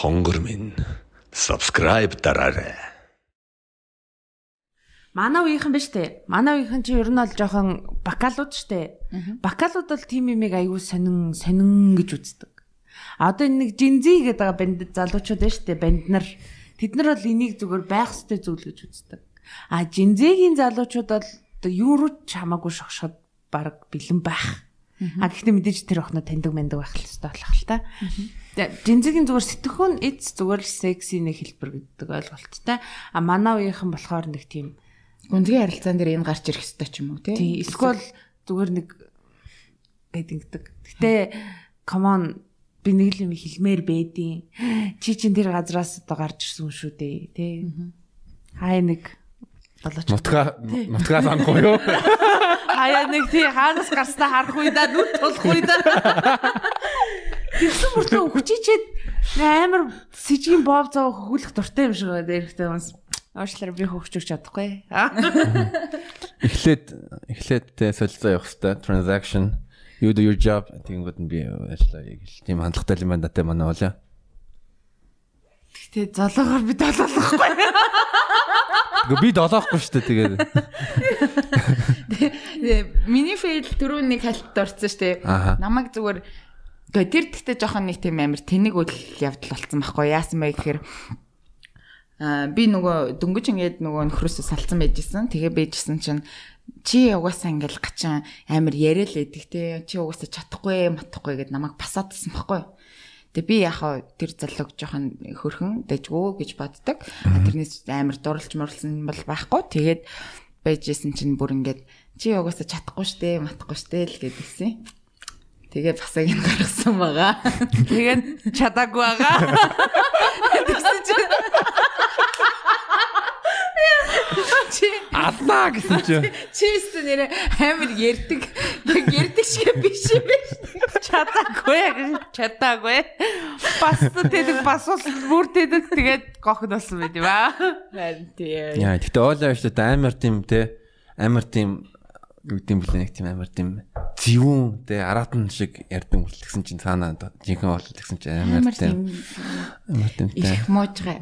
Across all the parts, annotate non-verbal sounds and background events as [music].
Хонгор минь subscribe дараарай. Манай үеийнхэн биш үү? Манай үеийнхэн чи ер нь бол жоохон бакалууд штэ. Бакалууд бол тим юмыг аягүй сонин сонин гэж үздэг. А одоо энэ нэг жинзи гэдэг байгаа банд залуучууд байна штэ. Банд нар тэд нар бол энийг зүгээр байх ёстой зүйл гэж үздэг. А жинзигийн залуучууд бол юу руу ч хамаагүй шогшоход баг бэлэн байх. А гэхдээ мэдээж тэр охноо таньдаг мэндэг байх л ёстой болох л та. Жинзигийн зүгээр сэтгэхүүн эц зүгээр секси нэг хэлбэр гэдэг ойлголттой. А манай үеийнхэн болохоор нэг тийм Гүнзгий харилцаан дээр энэ гарч ирэх хэрэгтэй ч юм уу тий. эсвэл зүгээр нэг гэдэг. Гэтэ come on би нэг л юм хэлмээр бэдийн. [gasps] Чи чин тэр газраас одоо гарч ирсэн шүү дээ тий. Хай нэг болооч. Нутга нутгаас анх уу юу? [laughs] Хаяа нэг тий хаанаас гарснаа харах уу да нүд тулах уу да. Тэгсэн мөртөө хүчичээд амар сэжгийн бов зав хөхүүлэх дуртай юм шиг байна дээрхтэй юмс. Уушлаар би хөвчөж чадахгүй. [laughs] Эхлээд эхлээд солилцоо явах хэрэгтэй. Transaction you do your job тэгэнгүүт би ажиллаа яг л тийм хандлагатай юм байна даа манай уулаа. Гэтэ золоогоор би долоолохгүй. Гэхдээ би долоохгүй шүү дээ тэгээд. Миний фейл түрүү нэг хальт орсон шүү дээ. Намайг зүгээр Гэхдээ тэр тэгтээ жоохон нэг тийм амир тэнэг үйл явдал болсон байхгүй яасан бэ гэхээр аа би нөгөө дөнгөж ингээд нөгөө нөхрөөсөө салцсан байжсэн. Тэгээ байжсэн чинь чи угаасаа ингээл гачин амир яриа л эдэг те чи угаасаа чадахгүй матахгүй гэд намайг басаадсан байхгүй. Тэгээ би яхаа тэр залууг жоохон хөрхөн дэжгүү гэж боддог. Тэрнээс амир дурлж морлсон бол байхгүй. Тэгээд байжсэн чинь бүр ингээд чи угаасаа чадахгүй штэ матахгүй штэ л гэдгийгсэн. Тэгээ басаг нь гаргасан байгаа. Тэгээд чадаагүй байгаа. Тэгсэн чинь чи Аллаа гэсэн чи. чи өстө нэрэ амар ярддаг. Яг ярддаг шиг биш юм биш. Чадаагүй. Чадаагүй. Бас тэдэг бас ус бүр тэдэг тэгээд гохд болсон байт юм аа. Харин тий. Яа, гэхдээ оолаа шүү дээ амар тийм те амар тийм юу гэдэм блэ нэг тийм амар тийм зэвүүн те аратан шиг ярдсан хүртэл гэсэн чинь цаанаа жинхэнэ бол гэсэн чинь амар тийм тийм амар тийм те их муужгаа.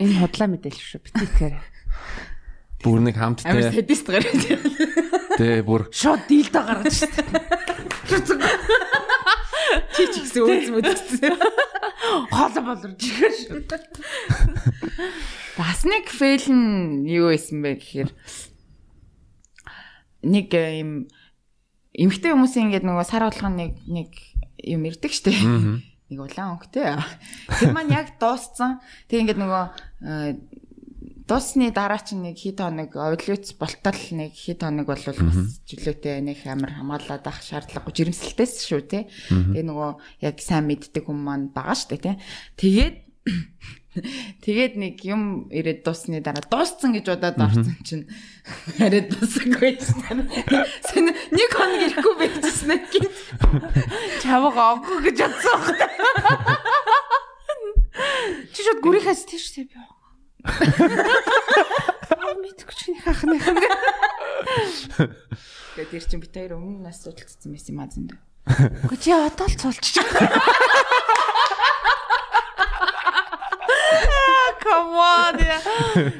Энэ худлаа мэдээлэл шүү. Бити итгэхээр. бүр нэг хамт Амар садист гараад. те бүр Шот дийлдэ гаргаж штэ. Чи ч гэсэн өөц мэдсэн. Хооло болорж ихээр шүү. Бас нэг фейл нь юу байсан бэ гэхээр нэг юм эмгтэй хүмүүсийн ингээд нөгөө сар болгон нэг нэг юм ирдэг штэ. Нэг улаан өнгөтэй. Тэр маань яг дууссан. Тэг ингээд нөгөө э, дуусны дараа чинь нэг хэд хоног овлюц болтол нэг хэд хоног бол бас жилүүтэй нэг амар хамгаалаад ах шаардлагагүй жирэмсэлтэйс шүү те. Тэгээ нөгөө яг сайн мэддэг хүмүүс маань байгаа штэ те. Тэгээд [coughs] Тэгээд нэг юм ирээд дуусны дараа дууссан гэж удаад орсон чинь [coughs] хараад дуусаагүй шин. Сэн нэг хоног ирэхгүй байжсэн гин. Чавга оггүй гэж бодсон. [coughs] Чи шууд гүрийнхээс тийш тий би. Аа мэдгүй чи хахна. Тэгээд тэр чинь бит хоёр өмнө нас судалцсан байсан юм а зөндөө. Гэхдээ чи одоо л цулчих. Come on.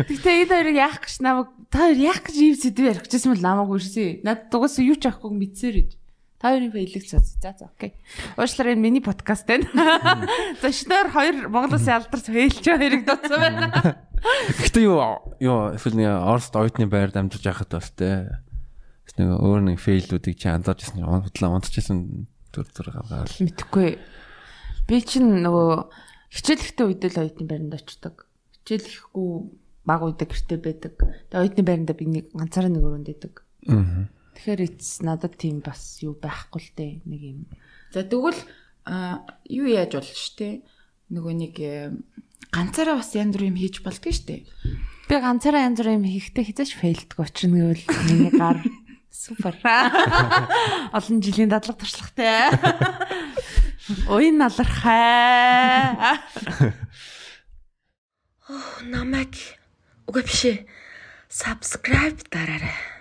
Тэгтээ энэ хоёрыг яах гэж намайг та хоёр яах гэж ийм сэдв ярих гэжсэн бол намайг үрсэ. Над дугаас юу ч авахгүй мэдсээр иж. Та хоёрын фейлэг цац. За за окей. Уучлаарай энэ миний подкаст байна. Шинээр хоёр Монголын алдар фейлч хоёрыг дутсан байна. Гэхдээ юу юу эсвэл нэг Оросд оюутны байранд амьдарч байхад бас те нэг өөр нэг фейлүүдийг чи анзаарч ирсэн худлаа унтчихсан төр төр гаргаад Мэдхгүй. Би чинь нөгөө хичээлэхтэй үед л оюутны байранд очдог. Хичээлэхгүй баг үйдэг гэртээ байдаг. Тэгээ оюутны байранда би нэг ганцаараа нэг өрөөнд идэг. Аа. Тэгэхээр эц надад тийм бас юу байхгүй л дээ нэг юм. За тэгвэл юу яаж болно штэ? Нөгөө нэг э, ганцаараа бас янз бүр юм хийж болдгоо штэ. Би ганцаараа янз бүр юм хийхдээ хязгаарч фейлддэг очно гэвэл миний гар супер. Олон жилийн дадлаг туршлагатай. Уян налархаа. намайг үгүй биш. Subscribe дараарай.